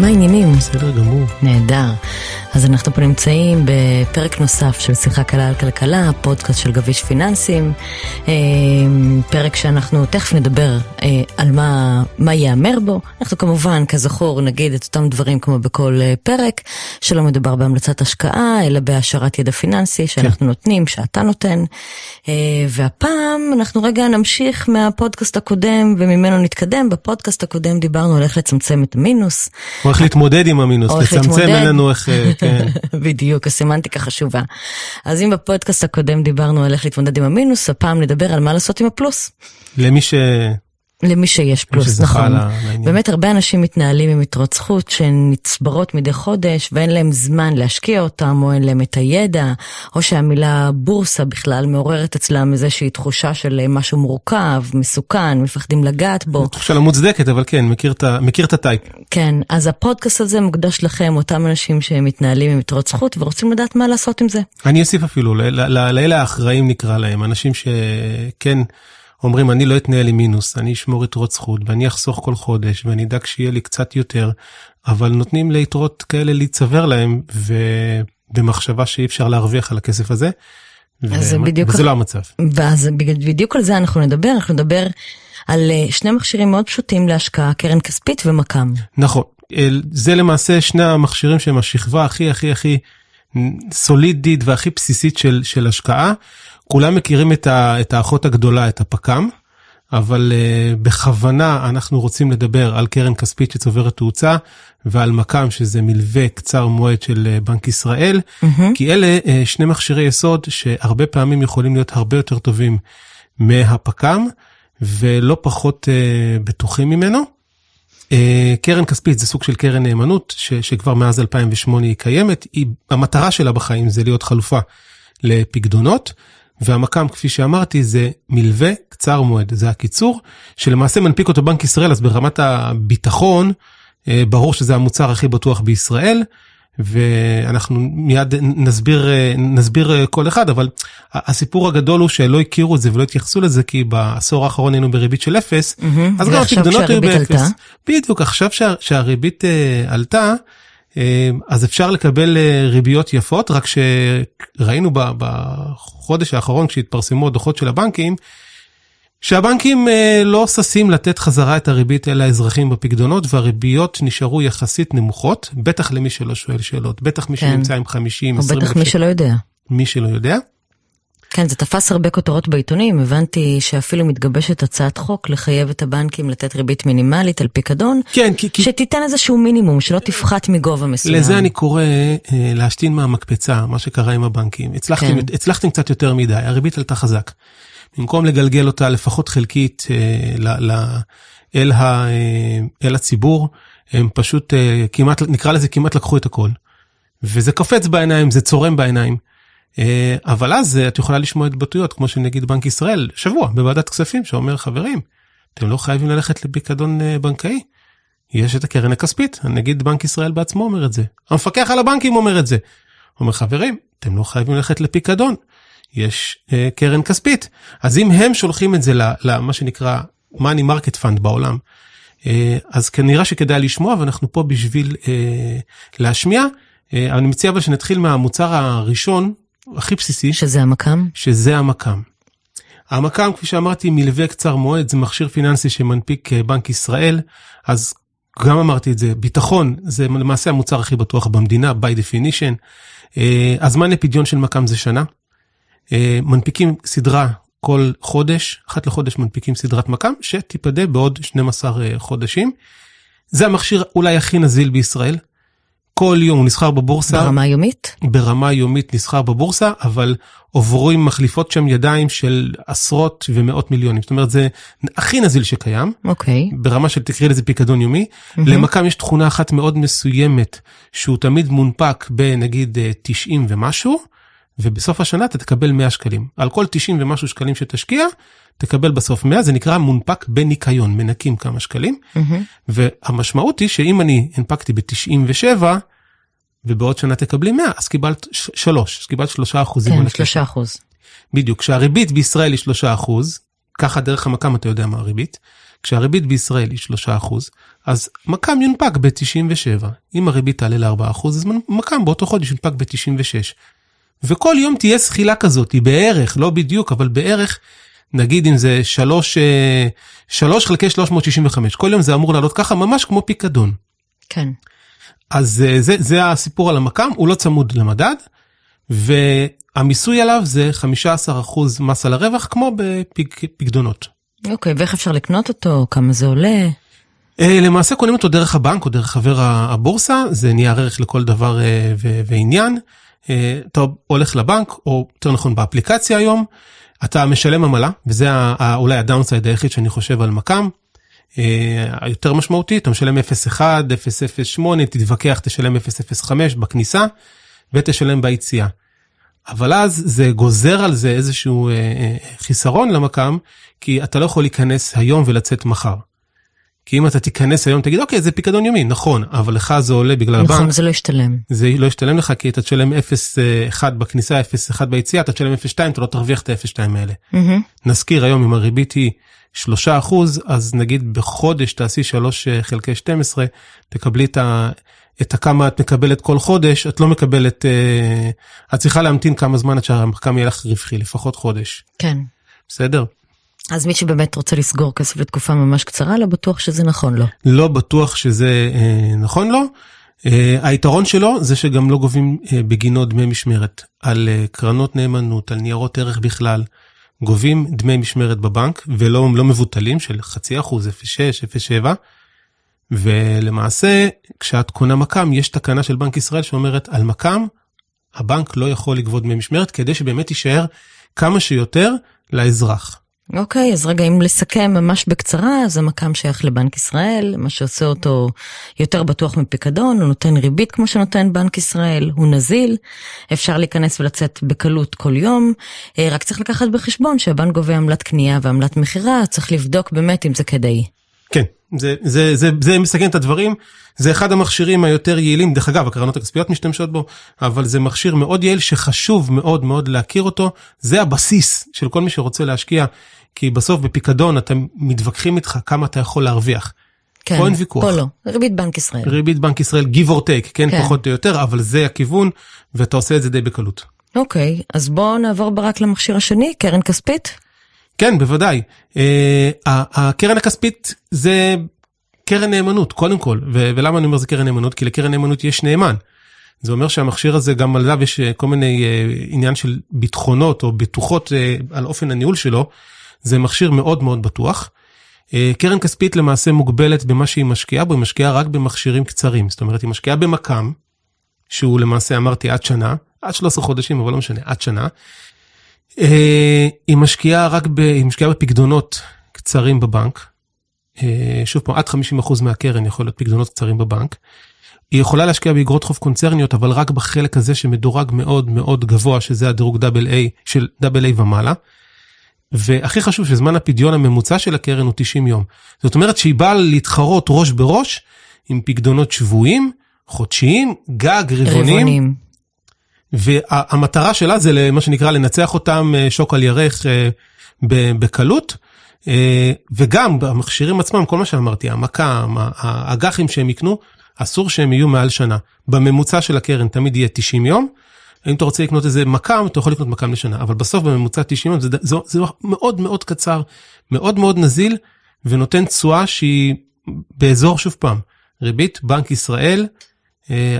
מה העניינים? בסדר גמור. נהדר. אז אנחנו פה נמצאים בפרק נוסף של שיחה קלה על כלכלה, פודקאסט של גביש פיננסים. אה, פרק שאנחנו תכף נדבר אה, על מה, מה ייאמר בו. אנחנו כמובן, כזכור, נגיד את אותם דברים כמו בכל אה, פרק, שלא מדובר בהמלצת השקעה, אלא בהשארת ידע פיננסי שאנחנו כן. נותנים, שאתה נותן. והפעם אנחנו רגע נמשיך מהפודקאסט הקודם וממנו נתקדם. בפודקאסט הקודם דיברנו על איך לצמצם את המינוס. או איך להתמודד עם המינוס, לצמצם אין לנו איך... כן. בדיוק, הסמנטיקה חשובה. אז אם בפודקאסט הקודם דיברנו על איך להתמודד עם המינוס, הפעם נדבר על מה לעשות עם הפלוס. למי ש... למי שיש פלוס, נכון. באמת הרבה אנשים מתנהלים עם יתרות זכות שהן נצברות מדי חודש ואין להם זמן להשקיע אותם או אין להם את הידע, או שהמילה בורסה בכלל מעוררת אצלם איזושהי תחושה של משהו מורכב, מסוכן, מפחדים לגעת בו. תחושה לא מוצדקת, אבל כן, מכיר את הטייפ. כן, אז הפודקאסט הזה מוקדש לכם, אותם אנשים שמתנהלים עם יתרות זכות ורוצים לדעת מה לעשות עם זה. אני אוסיף אפילו, לאלה האחראים נקרא להם, אנשים שכן... אומרים, אני לא אתנהל עם מינוס, אני אשמור יתרות זכות, ואני אחסוך כל חודש, ואני אדאג שיהיה לי קצת יותר, אבל נותנים ליתרות כאלה להיצבר להם, ובמחשבה שאי אפשר להרוויח על הכסף הזה. ו... בדיוק וזה לא המצב. ואז בדיוק על זה אנחנו נדבר, אנחנו נדבר על אה, שני מכשירים מאוד פשוטים להשקעה, קרן כספית ומק"מ. נכון, זה למעשה שני המכשירים שהם השכבה הכי הכי הכי סולידית והכי בסיסית של, של השקעה. כולם מכירים את, ה, את האחות הגדולה, את הפק"ם, אבל uh, בכוונה אנחנו רוצים לדבר על קרן כספית שצוברת תאוצה ועל מק"מ שזה מלווה קצר מועד של uh, בנק ישראל. כי אלה uh, שני מכשירי יסוד שהרבה פעמים יכולים להיות הרבה יותר טובים מהפק"ם ולא פחות uh, בטוחים ממנו. Uh, קרן כספית זה סוג של קרן נאמנות ש, שכבר מאז 2008 היא קיימת, היא, המטרה שלה בחיים זה להיות חלופה לפקדונות. והמק"מ, כפי שאמרתי, זה מלווה קצר מועד, זה הקיצור, שלמעשה מנפיק אותו בנק ישראל, אז ברמת הביטחון, אה, ברור שזה המוצר הכי בטוח בישראל, ואנחנו מיד נסביר, אה, נסביר אה, כל אחד, אבל הסיפור הגדול הוא שלא הכירו את זה ולא התייחסו לזה, כי בעשור האחרון היינו בריבית של אפס, אז גם הפקדונות היו באפס. בדיוק, עכשיו שה, שהריבית עלתה, אז אפשר לקבל ריביות יפות, רק שראינו בחודש האחרון כשהתפרסמו הדוחות של הבנקים, שהבנקים לא ששים לתת חזרה את הריבית אל האזרחים בפקדונות והריביות נשארו יחסית נמוכות, בטח למי שלא שואל שאלות, בטח מי כן. שנמצא עם 50, 20 או בטח מי שלא יודע. מי שלא יודע. כן, זה תפס הרבה כותרות בעיתונים, הבנתי שאפילו מתגבשת הצעת חוק לחייב את הבנקים לתת ריבית מינימלית על פיקדון, כן, כי, כי... שתיתן איזשהו מינימום, שלא תפחת מגובה מסוים. לזה אני קורא אה, להשתין מהמקפצה, מה שקרה עם הבנקים. הצלחתם, כן. הצלחתם קצת יותר מדי, הריבית עלתה חזק. במקום לגלגל אותה לפחות חלקית אה, ל, ל, אל, ה, אה, אל הציבור, הם פשוט אה, כמעט, נקרא לזה כמעט לקחו את הכל. וזה קופץ בעיניים, זה צורם בעיניים. אה, אבל אז אה, את יכולה לשמוע התבטאויות כמו של נגיד בנק ישראל שבוע בוועדת כספים שאומר חברים אתם לא חייבים ללכת לפיקדון אה, בנקאי. יש את הקרן הכספית נגיד בנק ישראל בעצמו אומר את זה המפקח על הבנקים אומר את זה. אומר חברים אתם לא חייבים ללכת לפיקדון יש אה, קרן כספית אז אם הם שולחים את זה למה שנקרא money market fund בעולם אה, אז כנראה שכדאי לשמוע ואנחנו פה בשביל אה, להשמיע. אה, אני מציע אבל שנתחיל מהמוצר הראשון הכי בסיסי. שזה המק"מ? שזה המק"מ. המק"מ, כפי שאמרתי, מלווה קצר מועד, זה מכשיר פיננסי שמנפיק אה, בנק ישראל, אז גם אמרתי את זה, ביטחון זה למעשה המוצר הכי בטוח במדינה, by definition. אה, הזמן לפדיון של מק"מ זה שנה. אה, מנפיקים סדרה כל חודש, אחת לחודש מנפיקים סדרת מק"מ, שתיפדה בעוד 12 חודשים. זה המכשיר אולי הכי נזיל בישראל, כל יום הוא נסחר בבורסה. ברמה יומית? ברמה יומית נסחר בבורסה, אבל עוברים מחליפות שם ידיים של עשרות ומאות מיליונים. זאת אומרת, זה הכי נזיל שקיים. אוקיי. Okay. ברמה של תקראי לזה פיקדון יומי. Mm-hmm. למכ"ם יש תכונה אחת מאוד מסוימת, שהוא תמיד מונפק בנגיד 90 ומשהו, ובסוף השנה אתה תקבל 100 שקלים. על כל 90 ומשהו שקלים שתשקיע, תקבל בסוף 100, זה נקרא מונפק בניקיון, מנקים כמה שקלים. Mm-hmm. והמשמעות היא שאם אני הנפקתי ב-97, ובעוד שנה תקבלי 100, אז קיבלת 3, אז קיבלת 3 אחוזים. כן, 3 אחוז. בדיוק, כשהריבית בישראל היא 3 אחוז, ככה דרך המקם אתה יודע מה הריבית. כשהריבית בישראל היא 3%, אז מקם יונפק ב-97. אם הריבית תעלה ל-4%, אז מקם באותו חודש יונפק ב-96. וכל יום תהיה זחילה כזאת, היא בערך, לא בדיוק, אבל בערך, נגיד אם זה 3, 3 חלקי 365, כל יום זה אמור לעלות ככה, ממש כמו פיקדון. כן. אז אה, זה, זה הסיפור על המקם, הוא לא צמוד למדד, והמיסוי עליו זה 15% מס על הרווח, כמו בפקדונות. אוקיי, ואיך אפשר לקנות אותו? כמה זה עולה? אה, למעשה קונים אותו דרך הבנק או דרך חבר הבורסה, זה נייר ערך לכל דבר אה, ועניין. אתה הולך לבנק, או יותר נכון באפליקציה היום, אתה משלם עמלה, וזה אולי הדאונסייד היחיד שאני חושב על מקם. היותר משמעותי, אתה משלם 0.1, 0.08, תתווכח, תשלם 0.05 בכניסה, ותשלם ביציאה. אבל אז זה גוזר על זה איזשהו אה, אה, חיסרון למקם, כי אתה לא יכול להיכנס היום ולצאת מחר. כי אם אתה תיכנס היום תגיד אוקיי זה פיקדון יומי נכון אבל לך זה עולה בגלל נכון, הבנק. נכון זה לא ישתלם. זה לא ישתלם לך כי אתה תשלם 0.1 בכניסה 0.1 ביציאה אתה תשלם 0.2 אתה לא תרוויח את ה-0.2 האלה. Mm-hmm. נזכיר היום אם הריבית היא 3 אז נגיד בחודש תעשי 3 אה, חלקי 12 תקבלי את ה... את הכמה את מקבלת כל חודש, את לא מקבלת, אה, את צריכה להמתין כמה זמן עד שהמחקם יהיה לך רווחי, לפחות חודש. כן. בסדר? אז מי שבאמת רוצה לסגור כסף לתקופה ממש קצרה, לא בטוח שזה נכון לו. לא בטוח שזה אה, נכון לו. אה, היתרון שלו זה שגם לא גובים אה, בגינו דמי משמרת על אה, קרנות נאמנות, על ניירות ערך בכלל. גובים דמי משמרת בבנק ולא לא מבוטלים של חצי אחוז, 0.6, 0.7. ולמעשה, כשאת קונה מקם, יש תקנה של בנק ישראל שאומרת על מקם, הבנק לא יכול לגבות דמי משמרת כדי שבאמת יישאר כמה שיותר לאזרח. אוקיי, okay, אז רגע, אם לסכם ממש בקצרה, אז המקם שייך לבנק ישראל, מה שעושה אותו יותר בטוח מפיקדון, הוא נותן ריבית כמו שנותן בנק ישראל, הוא נזיל, אפשר להיכנס ולצאת בקלות כל יום, אה, רק צריך לקחת בחשבון שהבנק גובה עמלת קנייה ועמלת מכירה, צריך לבדוק באמת אם זה כדאי. זה, זה, זה, זה מסכן את הדברים, זה אחד המכשירים היותר יעילים, דרך אגב, הקרנות הכספיות משתמשות בו, אבל זה מכשיר מאוד יעיל שחשוב מאוד מאוד להכיר אותו, זה הבסיס של כל מי שרוצה להשקיע, כי בסוף בפיקדון אתם מתווכחים איתך כמה אתה יכול להרוויח. כן, פה אין ויכוח. פה לא, ריבית בנק ישראל. ריבית בנק ישראל, give or take, כן, כן. פחות או יותר, אבל זה הכיוון, ואתה עושה את זה די בקלות. אוקיי, אז בואו נעבור ברק למכשיר השני, קרן כספית. כן, בוודאי. אה, הקרן הכספית זה קרן נאמנות, קודם כל. ולמה אני אומר זה קרן נאמנות? כי לקרן נאמנות יש נאמן. זה אומר שהמכשיר הזה גם עליו יש אה, כל מיני אה, עניין של ביטחונות או בטוחות על אופן הניהול שלו. זה מכשיר מאוד מאוד בטוח. קרן כספית למעשה מוגבלת במה שהיא משקיעה בו, היא משקיעה רק במכשירים קצרים. זאת אומרת, היא משקיעה במקם, שהוא למעשה אמרתי עד שנה, עד 13 חודשים, אבל לא משנה, עד שנה. אה, היא משקיעה רק ב... היא משקיעה בפקדונות קצרים בבנק. אה, שוב פעם, עד 50% מהקרן יכול להיות פקדונות קצרים בבנק. היא יכולה להשקיע באגרות חוב קונצרניות, אבל רק בחלק הזה שמדורג מאוד מאוד גבוה, שזה הדירוג איי של איי ומעלה. והכי חשוב שזמן הפדיון הממוצע של הקרן הוא 90 יום. זאת אומרת שהיא באה להתחרות ראש בראש עם פקדונות שבויים, חודשיים, גג, רבעונים. רבעונים. והמטרה שלה זה למה שנקרא לנצח אותם אה, שוק על ירך אה, בקלות. אה, וגם במכשירים עצמם, כל מה שאמרתי, המקם, האג"חים שהם יקנו, אסור שהם יהיו מעל שנה. בממוצע של הקרן תמיד יהיה 90 יום. אם אתה רוצה לקנות איזה מקם, אתה יכול לקנות מקם לשנה, אבל בסוף בממוצע 90 יום זה, זה, זה מאוד מאוד קצר, מאוד מאוד נזיל, ונותן תשואה שהיא באזור, שוב פעם, ריבית בנק ישראל,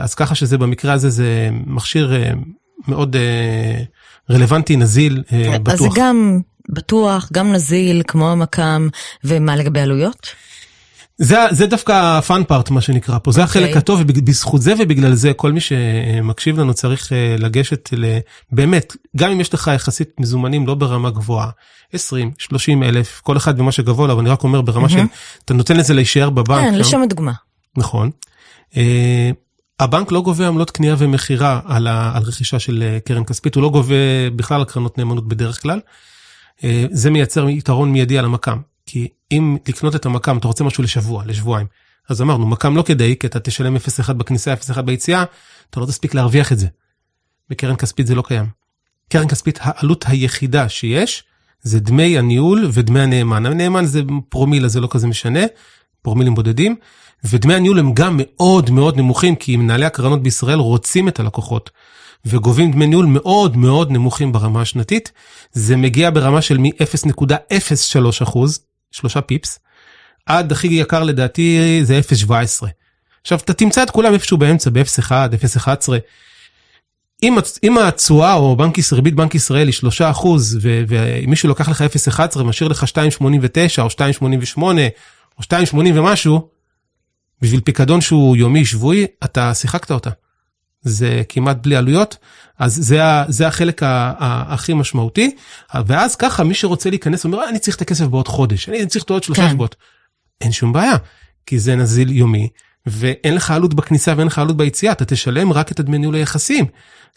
אז ככה שזה במקרה הזה זה מכשיר אה, מאוד אה, רלוונטי, נזיל, בטוח. אז זה גם בטוח, גם נזיל, כמו המקם, ומה לגבי עלויות? זה, זה דווקא הפאן פארט מה שנקרא פה, זה okay. החלק אוקיי. הטוב ובזכות זה ובגלל זה כל מי שמקשיב לנו צריך לגשת ל... באמת, גם אם יש לך יחסית מזומנים לא ברמה גבוהה, 20, 30 אלף, כל אחד במה שגבוה לו, אבל אני רק אומר ברמה mm-hmm. של, אתה נותן לזה להישאר בבנק. כן, לשם הדוגמה. נכון. הבנק לא גובה עמלות קנייה ומכירה על, על רכישה של אה, קרן כספית, הוא לא גובה בכלל על קרנות נאמנות בדרך כלל. אה, זה מייצר יתרון מיידי על המקם, כי אם לקנות את המקם, אתה רוצה משהו לשבוע, לשבועיים. אז אמרנו, מקם לא כדאי, כי אתה תשלם 0.1 בכניסה, 0.1 ביציאה, אתה לא תספיק להרוויח את זה. בקרן כספית זה לא קיים. קרן כספית, העלות היחידה שיש, זה דמי הניהול ודמי הנאמן. הנאמן זה פרומיל, אז זה לא כזה משנה, פרומילים בודדים, ודמי הניהול הם גם מאוד מאוד נמוכים, כי מנהלי הקרנות בישראל רוצים את הלקוחות, וגובים דמי ניהול מאוד מאוד נמוכים ברמה השנתית. זה מגיע ברמה של מ-0.03 אחוז, שלושה bips, עד הכי יקר לדעתי זה 0.17. עכשיו אתה תמצא את כולם איפשהו באמצע, ב-0.1, 0.11. אם, אם התשואה או בנק ישראל, ריבית בנק ישראל היא 3 אחוז, ואם מישהו לוקח לך 0.11 משאיר לך 2.89 או 2.88 או 2.80 ומשהו, בשביל פיקדון שהוא יומי שבועי, אתה שיחקת אותה. זה כמעט בלי עלויות, אז זה, זה החלק הכי משמעותי, ואז ככה מי שרוצה להיכנס אומר, אני צריך את הכסף בעוד חודש, אני צריך אותו עוד שלושה כן. שבועות. אין שום בעיה, כי זה נזיל יומי, ואין לך עלות בכניסה ואין לך עלות ביציאה, אתה תשלם רק את הדמי ניהול היחסים.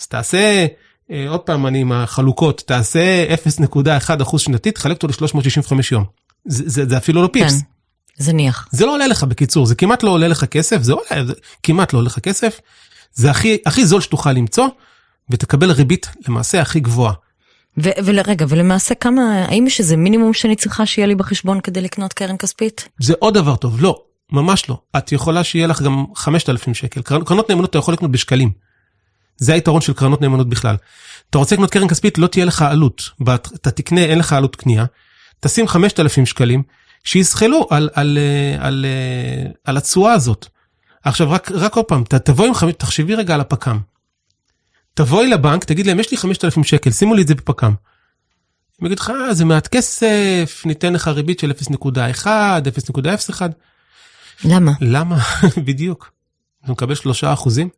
אז תעשה, אה, עוד פעם אני עם החלוקות, תעשה 0.1% שנתית, תחלק אותו ל-365 יום. זה, זה, זה אפילו לא פיפס. כן. זניח. זה לא עולה לך בקיצור, זה כמעט לא עולה לך כסף, זה עולה, זה כמעט לא עולה לך כסף. זה הכי, הכי זול שתוכל למצוא, ותקבל ריבית למעשה הכי גבוהה. ורגע, ולמעשה כמה, האם יש איזה מינימום שאני צריכה שיהיה לי בחשבון כדי לקנות קרן כספית? זה עוד דבר טוב, לא, ממש לא. את יכולה שיהיה לך גם 5,000 שקל. קרנות נאמנות אתה יכול לקנות בשקלים. זה היתרון של קרנות נאמנות בכלל. אתה רוצה לקנות קרן כספית, לא תהיה לך עלות. אתה תקנה, אין לך עלות קנייה. תשים 5,000 שקלים, שיזחלו על, על, על, על, על התשואה הזאת. עכשיו, רק, רק עוד פעם, תבואי עם חמש, תחשבי רגע על הפק"ם. תבואי לבנק, תגיד להם, יש לי 5,000 שקל, שימו לי את זה בפק"ם. הם יגידו לך, אה, זה מעט כסף, ניתן לך ריבית של 0.1, 0.01. למה? למה? בדיוק. אתה מקבל 3 אחוזים.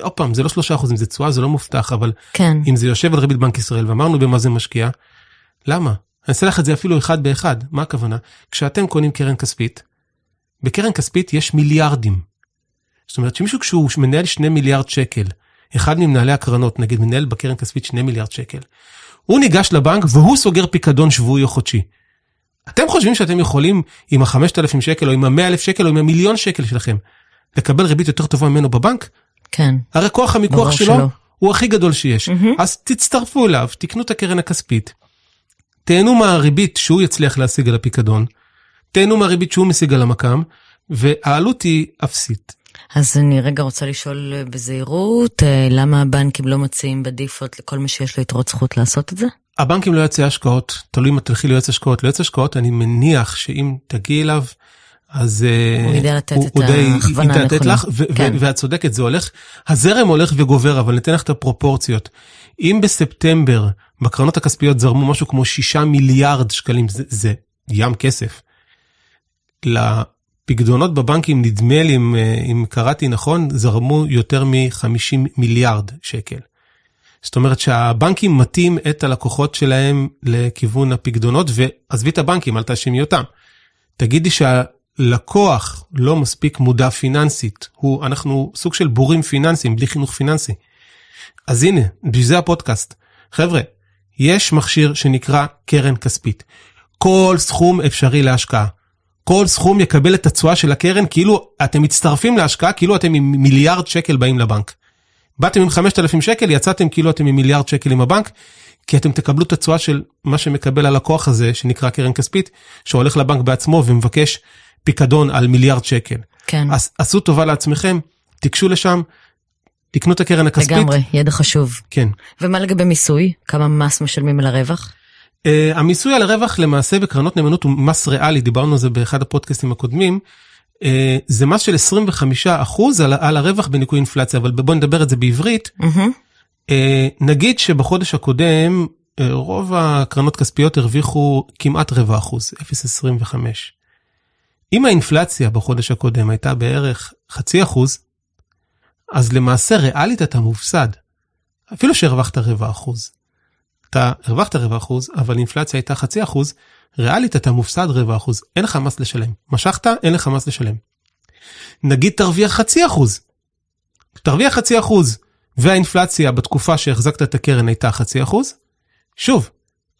עוד פעם, זה לא 3 אחוזים, זה תשואה, זה לא מובטח, אבל כן. אם זה יושב על ריבית בנק ישראל, ואמרנו במה זה משקיע, למה? אני אעשה לך את זה אפילו אחד באחד. מה הכוונה? כשאתם קונים קרן כספית, בקרן כספית יש מיליארדים. זאת אומרת שמישהו כשהוא מנהל 2 מיליארד שקל, אחד ממנהלי הקרנות, נגיד מנהל בקרן כספית 2 מיליארד שקל, הוא ניגש לבנק והוא סוגר פיקדון שבועי או חודשי. אתם חושבים שאתם יכולים עם ה-5,000 שקל או עם ה-100,000 שקל או עם המיליון שקל שלכם לקבל ריבית יותר טובה ממנו בבנק? כן. הרי כוח המיקוח שלו, שלו הוא הכי גדול שיש. Mm-hmm. אז תצטרפו אליו, תקנו את הקרן הכספית, תהנו מהריבית שהוא יצליח להשיג על הפיקדון, תהנו מהריבית שהוא משיג על המקם, והעלות היא אפסית. אז אני רגע רוצה לשאול בזהירות, אה, למה הבנקים לא מציעים בדיפולט לכל מי שיש לו יתרות זכות לעשות את זה? הבנקים לא יועצי השקעות, תלוי אם תלכי ליועץ השקעות. ליועץ השקעות אני מניח שאם תגיעי אליו, אז אה, הוא ידע לתת את ההכוונה הנכונה. כן. ואת צודקת, זה הולך, הזרם הולך וגובר, אבל ניתן לך את הפרופורציות. אם בספטמבר בקרנות הכספיות זרמו משהו כמו 6 מיליארד שקלים, זה, זה ים כסף. לפקדונות בבנקים, נדמה לי, אם, אם קראתי נכון, זרמו יותר מ-50 מיליארד שקל. זאת אומרת שהבנקים מטים את הלקוחות שלהם לכיוון הפקדונות, ועזבי את הבנקים, אל תאשימי אותם. תגידי שהלקוח לא מספיק מודע פיננסית, הוא, אנחנו סוג של בורים פיננסיים, בלי חינוך פיננסי. אז הנה, בשביל זה הפודקאסט. חבר'ה, יש מכשיר שנקרא קרן כספית. כל סכום אפשרי להשקעה. כל סכום יקבל את התשואה של הקרן כאילו אתם מצטרפים להשקעה כאילו אתם עם מיליארד שקל באים לבנק. באתם עם 5,000 שקל יצאתם כאילו אתם עם מיליארד שקל עם הבנק כי אתם תקבלו את התשואה של מה שמקבל הלקוח הזה שנקרא קרן כספית שהולך לבנק בעצמו ומבקש פיקדון על מיליארד שקל. כן. אז עשו טובה לעצמכם תיגשו לשם תקנו את הקרן הכספית. לגמרי, ידע חשוב. כן. ומה לגבי מיסוי? כמה מס משלמים על הרווח? Uh, המיסוי על הרווח למעשה בקרנות נאמנות הוא מס ריאלי, דיברנו על זה באחד הפודקאסטים הקודמים. Uh, זה מס של 25 אחוז על, על הרווח בניכוי אינפלציה, אבל בוא נדבר את זה בעברית. Mm-hmm. Uh, נגיד שבחודש הקודם uh, רוב הקרנות כספיות הרוויחו כמעט רבע אחוז, 0.25. אם האינפלציה בחודש הקודם הייתה בערך חצי אחוז, אז למעשה ריאלית אתה מופסד. אפילו שהרווחת רבע אחוז. אתה הרווחת רבע אחוז, אבל אינפלציה הייתה חצי אחוז, ריאלית אתה מופסד רבע אחוז, אין לך מס לשלם. משכת, אין לך מס לשלם. נגיד תרוויח חצי אחוז. תרוויח חצי אחוז, והאינפלציה בתקופה שהחזקת את הקרן הייתה חצי אחוז, שוב,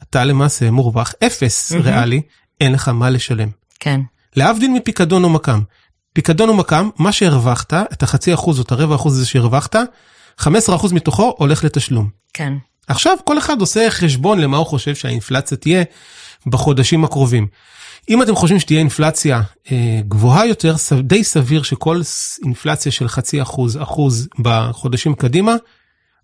אתה למעשה מורווח אפס mm-hmm. ריאלי, אין לך מה לשלם. כן. להבדיל מפיקדון או מקם. פיקדון או מקם, מה שהרווחת, את החצי אחוז או את הרבע אחוז הזה שהרווחת, 15% מתוכו הולך לתשלום. כן. עכשיו כל אחד עושה חשבון למה הוא חושב שהאינפלציה תהיה בחודשים הקרובים. אם אתם חושבים שתהיה אינפלציה אה, גבוהה יותר, די סביר שכל אינפלציה של חצי אחוז, אחוז בחודשים קדימה,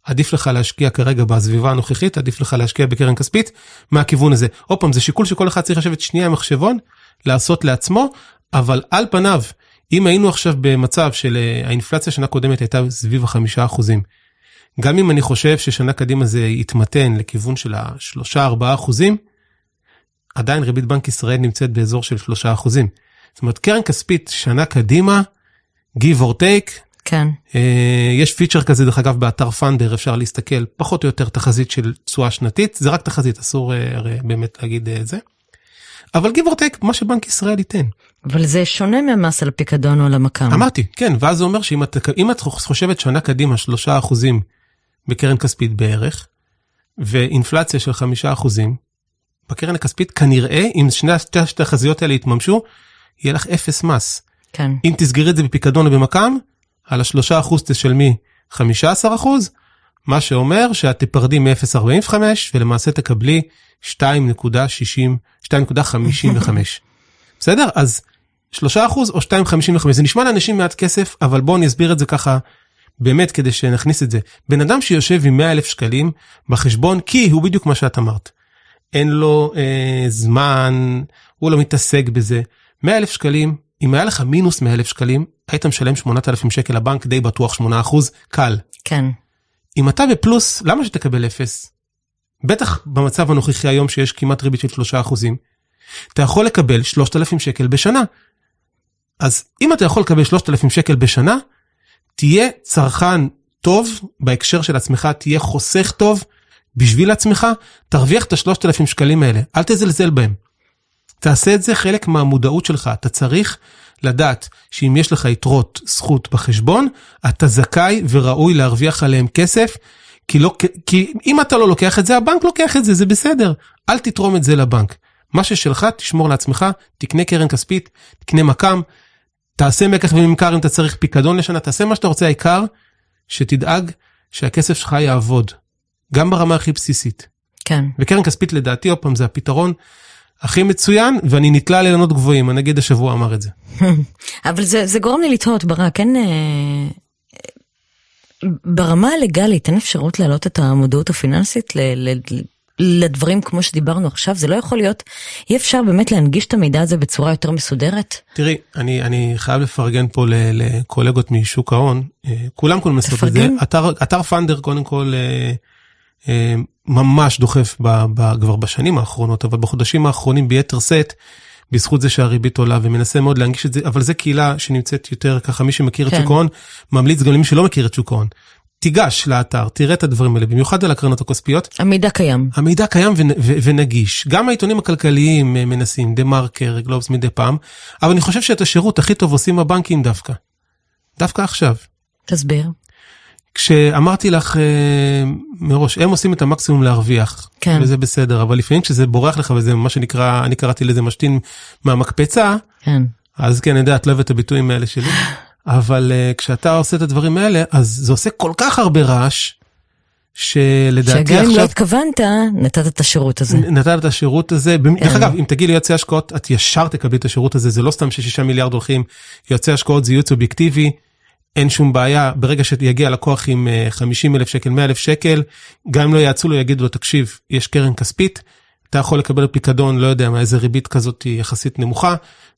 עדיף לך להשקיע כרגע בסביבה הנוכחית, עדיף לך להשקיע בקרן כספית מהכיוון הזה. עוד פעם, זה שיקול שכל אחד צריך לשבת שנייה עם מחשבון, לעשות לעצמו, אבל על פניו, אם היינו עכשיו במצב של אה, האינפלציה שנה קודמת הייתה סביב החמישה אחוזים, גם אם אני חושב ששנה קדימה זה יתמתן לכיוון של השלושה ארבעה אחוזים, עדיין ריבית בנק ישראל נמצאת באזור של שלושה אחוזים. זאת אומרת, קרן כספית שנה קדימה, give or take, כן. אה, יש פיצ'ר כזה דרך אגב באתר פאנדר אפשר להסתכל פחות או יותר תחזית של תשואה שנתית זה רק תחזית אסור אה, באמת להגיד את זה. אבל give or take מה שבנק ישראל ייתן. אבל זה שונה מהמס על הפיקדון או על המקם. אמרתי כן ואז זה אומר שאם את, את חושבת שנה קדימה שלושה אחוזים בקרן כספית בערך ואינפלציה של חמישה אחוזים בקרן הכספית כנראה אם שני התחזיות האלה יתממשו יהיה לך אפס מס. כן. אם תסגרי את זה בפיקדון או במקם על השלושה אחוז תשלמי 15 אחוז, מה שאומר שאת תפרדי מ-0.45 ולמעשה תקבלי 2.60, 2.55. בסדר? אז 3 אחוז או 2.55 זה נשמע לאנשים מעט כסף אבל בואו אני אסביר את זה ככה באמת כדי שנכניס את זה. בן אדם שיושב עם 100 אלף שקלים בחשבון כי הוא בדיוק מה שאת אמרת. אין לו אה, זמן, הוא לא מתעסק בזה. 100 אלף שקלים אם היה לך מינוס 100 אלף שקלים, היית משלם 8,000 שקל לבנק די בטוח 8 אחוז, קל. כן. אם אתה בפלוס, למה שתקבל אפס? בטח במצב הנוכחי היום שיש כמעט ריבית של 3 אחוזים, אתה יכול לקבל 3,000 שקל בשנה. אז אם אתה יכול לקבל 3,000 שקל בשנה, תהיה צרכן טוב בהקשר של עצמך, תהיה חוסך טוב בשביל עצמך, תרוויח את ה-3,000 שקלים האלה, אל תזלזל בהם. תעשה את זה חלק מהמודעות שלך. אתה צריך לדעת שאם יש לך יתרות זכות בחשבון, אתה זכאי וראוי להרוויח עליהם כסף, כי, לא, כי אם אתה לא לוקח את זה, הבנק לוקח את זה, זה בסדר. אל תתרום את זה לבנק. מה ששלך, תשמור לעצמך, תקנה קרן כספית, תקנה מקם, תעשה מקח וממכר אם אתה צריך פיקדון לשנה, תעשה מה שאתה רוצה, העיקר שתדאג שהכסף שלך יעבוד, גם ברמה הכי בסיסית. כן. וקרן כספית לדעתי, עוד פעם, זה הפתרון הכי מצוין, ואני נתלה לאילנות גבוהים, הנגיד השבוע אמר את זה. אבל זה, זה גורם לי לתהות, ברק, אין... אה, ברמה הלגאלית אין אפשרות להעלות את המודעות הפיננסית ל, ל, לדברים כמו שדיברנו עכשיו? זה לא יכול להיות, אי אפשר באמת להנגיש את המידע הזה בצורה יותר מסודרת? תראי, אני, אני חייב לפרגן פה לקולגות משוק ההון, אה, כולם כל מסות את זה. אתר, אתר פאנדר קודם כל אה, ממש דוחף ב, ב, כבר בשנים האחרונות, אבל בחודשים האחרונים ביתר שאת, בזכות זה שהריבית עולה ומנסה מאוד להנגיש את זה, אבל זה קהילה שנמצאת יותר ככה, מי שמכיר כן. את שוק ההון, ממליץ גם למי שלא מכיר את שוק ההון. תיגש לאתר, תראה את הדברים האלה, במיוחד על הקרנות הכספיות. המידע קיים. המידע קיים ו- ו- ונגיש. גם העיתונים הכלכליים אה, מנסים, דה מרקר, גלובס מדי פעם, אבל אני חושב שאת השירות הכי טוב עושים הבנקים דווקא. דווקא עכשיו. תסביר. כשאמרתי לך אה, מראש, הם עושים את המקסימום להרוויח, כן. וזה בסדר, אבל לפעמים כשזה בורח לך וזה מה שנקרא, אני קראתי לזה משתין מהמקפצה, כן. אז כן, אני יודע, את לא אוהבת את הביטויים האלה שלי, אבל uh, כשאתה עושה את הדברים האלה, אז זה עושה כל כך הרבה רעש, שלדעתי עכשיו... שגם אם לא התכוונת, נתת את השירות הזה. נתת את השירות הזה. דרך אגב, אם תגידי ליועצי השקעות, את ישר תקבלי את השירות הזה, זה לא סתם ששישה מיליארד הולכים, יועצי השקעות זה ייעוץ אובייקטיבי. אין שום בעיה, ברגע שיגיע לקוח עם 50 אלף שקל, 100 אלף שקל, גם אם לא יעצו לו, יגידו לו, תקשיב, יש קרן כספית, אתה יכול לקבל פיקדון, לא יודע מה, איזה ריבית כזאת יחסית נמוכה,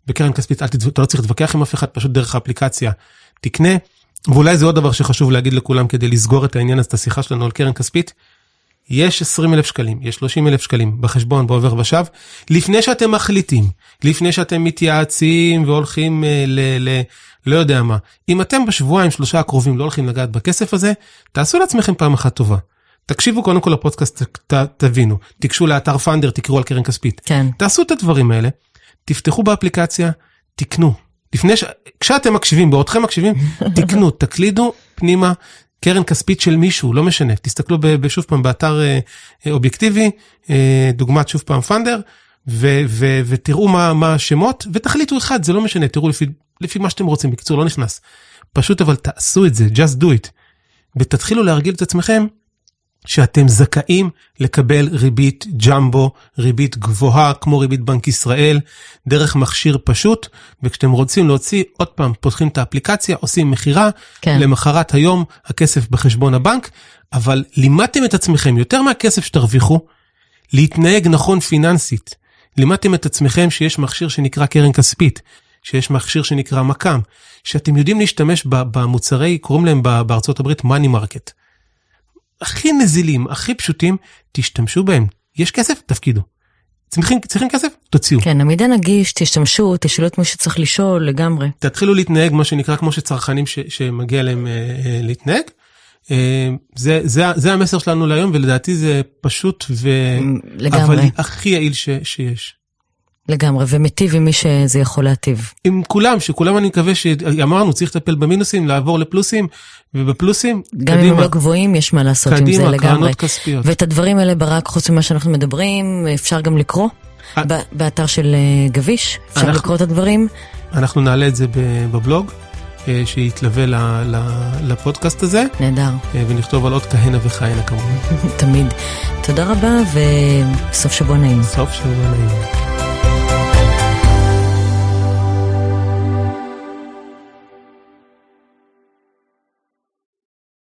בקרן כספית אתה לא צריך להתווכח עם אף אחד, פשוט דרך האפליקציה תקנה. ואולי זה עוד דבר שחשוב להגיד לכולם כדי לסגור את העניין הזה, את השיחה שלנו על קרן כספית. יש 20 אלף שקלים, יש 30 אלף שקלים בחשבון בעובר ושב, לפני שאתם מחליטים, לפני שאתם מתייעצים והולכים אה, ל... ל לא יודע מה. אם אתם בשבועיים שלושה הקרובים לא הולכים לגעת בכסף הזה, תעשו לעצמכם פעם אחת טובה. תקשיבו קודם כל לפודקאסט, ת, תבינו, תיגשו לאתר פאנדר, תקראו על קרן כספית. כן. תעשו את הדברים האלה, תפתחו באפליקציה, תקנו. לפני ש... כשאתם מקשיבים, בעודכם מקשיבים, תקנו, תקלידו פנימה קרן כספית של מישהו, לא משנה. תסתכלו בשוב פעם באתר אה, אה, אובייקטיבי, אה, דוגמת שוב פעם פאנדר, ו, ו, ותראו מה, מה השמות, ותחליטו אחד, זה לא משנה, תראו לפי לפי מה שאתם רוצים, בקיצור לא נכנס. פשוט אבל תעשו את זה, just do it. ותתחילו להרגיל את עצמכם שאתם זכאים לקבל ריבית ג'מבו, ריבית גבוהה כמו ריבית בנק ישראל, דרך מכשיר פשוט, וכשאתם רוצים להוציא, עוד פעם, פותחים את האפליקציה, עושים מכירה, כן. למחרת היום הכסף בחשבון הבנק, אבל לימדתם את עצמכם יותר מהכסף שתרוויחו, להתנהג נכון פיננסית. לימדתם את עצמכם שיש מכשיר שנקרא קרן כספית, שיש מכשיר שנקרא מק"מ, שאתם יודעים להשתמש במוצרי, קוראים להם בארצות הברית money market. הכי נזילים, הכי פשוטים, תשתמשו בהם. יש כסף? תפקידו. צריכים, צריכים כסף? תוציאו. כן, המידע נגיש, תשתמשו, תשאלו את מי שצריך לשאול לגמרי. תתחילו להתנהג מה שנקרא כמו שצרכנים ש, שמגיע להם אה, אה, להתנהג. אה, זה, זה, זה המסר שלנו להיום ולדעתי זה פשוט ו... לגמרי. אבל הכי יעיל ש, שיש. לגמרי, ומיטיב עם מי שזה יכול להטיב. עם כולם, שכולם אני מקווה שאמרנו צריך לטפל במינוסים, לעבור לפלוסים, ובפלוסים, גם אם הם לא גבוהים, יש מה לעשות עם זה קדימה, לגמרי. קרנות כספיות. ואת הדברים האלה, ברק, חוץ ממה שאנחנו מדברים, אפשר גם לקרוא אה. באתר של אה, גביש, אפשר אנחנו- לקרוא את הדברים. אנחנו נעלה את זה בבלוג, אה, שיתלווה ל- ל- לפודקאסט הזה, נהדר, ונכתוב על עוד כהנה וכהנה כמובן. תמיד. תודה רבה, וסוף שבוע נעים. סוף שבוע נעים.